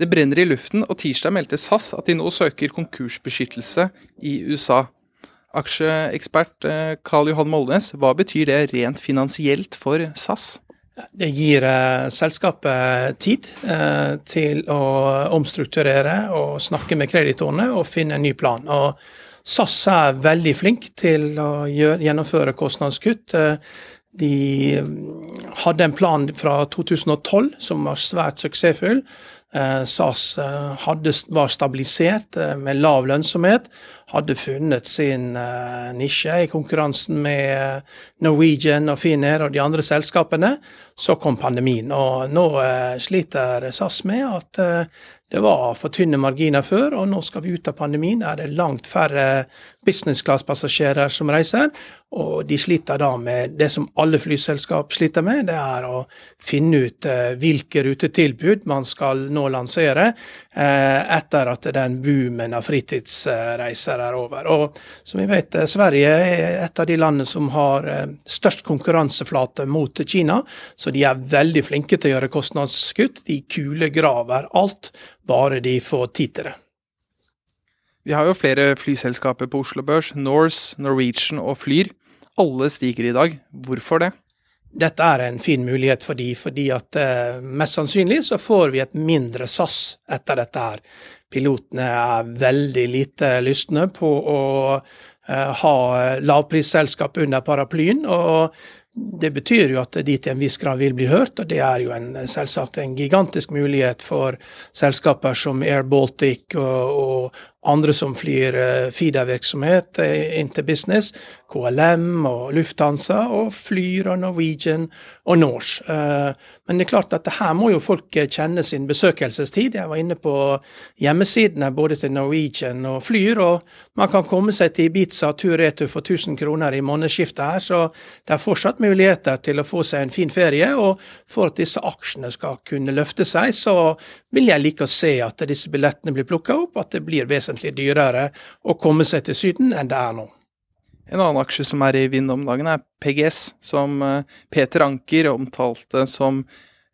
Det brenner i luften, og tirsdag meldte SAS at de nå søker konkursbeskyttelse i USA. Aksjeekspert eh, Karl Johan Molnes, hva betyr det rent finansielt for SAS? Det gir eh, selskapet tid eh, til å omstrukturere og snakke med kreditorene og finne en ny plan. Og SAS er veldig flink til å gjennomføre kostnadskutt. Eh, de mm, hadde en plan fra 2012 som var svært suksessfull. Eh, SAS eh, hadde, var stabilisert eh, med lav lønnsomhet, hadde funnet sin nisje i konkurransen med Norwegian og Finnair og de andre selskapene. Så kom pandemien, og nå sliter SAS med at det var for tynne marginer før, og nå skal vi ut av pandemien. Er det langt færre business class-passasjerer som reiser, og de sliter da med det som alle flyselskap sliter med, det er å finne ut eh, hvilke rutetilbud man skal nå lansere eh, etter at den boomen av fritidsreiser er over. Og som vi vet, eh, Sverige er et av de landene som har eh, størst konkurranseflate mot Kina, så de er veldig flinke til å gjøre kostnadskutt. De kulegraver alt bare de får tid til det. Vi har jo flere flyselskaper på Oslo Børs. Norse, Norwegian og Flyr. Alle stiger i dag. Hvorfor det? Dette er en fin mulighet for de, fordi at eh, mest sannsynlig så får vi et mindre SAS etter dette her. Pilotene er veldig lite lystne på å eh, ha lavprisselskap under paraplyen. og det betyr jo at de til en viss grad vil bli hørt, og det er jo en, selvsagt en gigantisk mulighet for selskaper som Air Baltic og, og andre som flyr uh, feedervirksomhet inntil business, KLM og Lufthansa, og Flyr og Norwegian og Norse. Uh, men det er klart at her må jo folk kjenne sin besøkelsestid. Jeg var inne på hjemmesidene både til Norwegian og Flyr, og man kan komme seg til Ibiza tur-retur for 1000 kroner i månedsskiftet her, så det er fortsatt muligheter til å få seg en fin ferie. Og for at disse aksjene skal kunne løfte seg, så vil jeg like å se at disse billettene blir plukka opp, at det blir vesentlig dyrere å komme seg til Syden enn det er nå. En annen aksje som er i vind om dagen, er PGS, som eh, Peter Anker omtalte som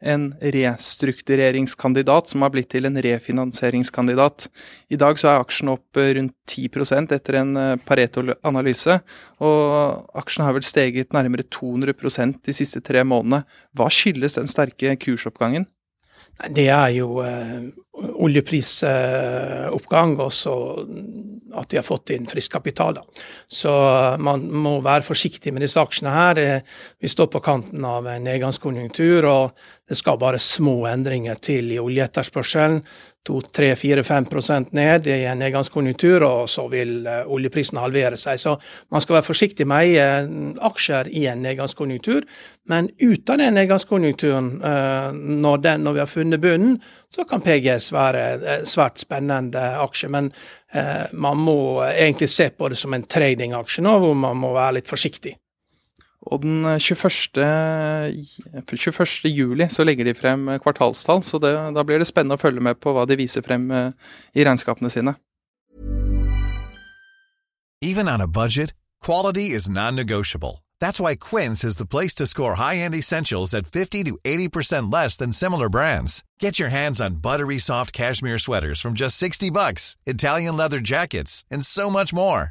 en restruktureringskandidat som har blitt til en refinansieringskandidat. I dag så er aksjen opp eh, rundt 10% etter en eh, Pareto-analyse, og aksjen har vel steget nærmere 200% de siste tre månedene. Hva skyldes den sterke kursoppgangen? Det er jo eh, oljeprisoppgang, og så at de har fått inn frisk kapital. Da. Så man må være forsiktig med disse aksjene her. Eh, vi står på kanten av en nedgangskonjunktur, og det skal bare små endringer til i oljeetterspørselen. 2-3-4-5% ned i en nedgangskonjunktur, og så vil uh, oljeprisen halvere seg. Så man skal være forsiktig med å eie aksjer i en nedgangskonjunktur. Men ut av den nedgangskonjunkturen, uh, når, den, når, vi har funnet bunnen, så kan PGS være svært spennende aksje. Men man må egentlig se på det som en tradingaksje nå, hvor man må være litt forsiktig. Og den 21. 21. juli så legger de frem kvartalstall, så det, da blir det spennende å følge med på hva de viser frem eh, i regnskapene sine. Even on a budget, quality is non-negotiable. That's why Quince is the place to score high-end essentials at 50 to 80% less than similar brands. Get your hands on buttery soft cashmere sweaters from just 60 bucks, Italian leather jackets, and so much more.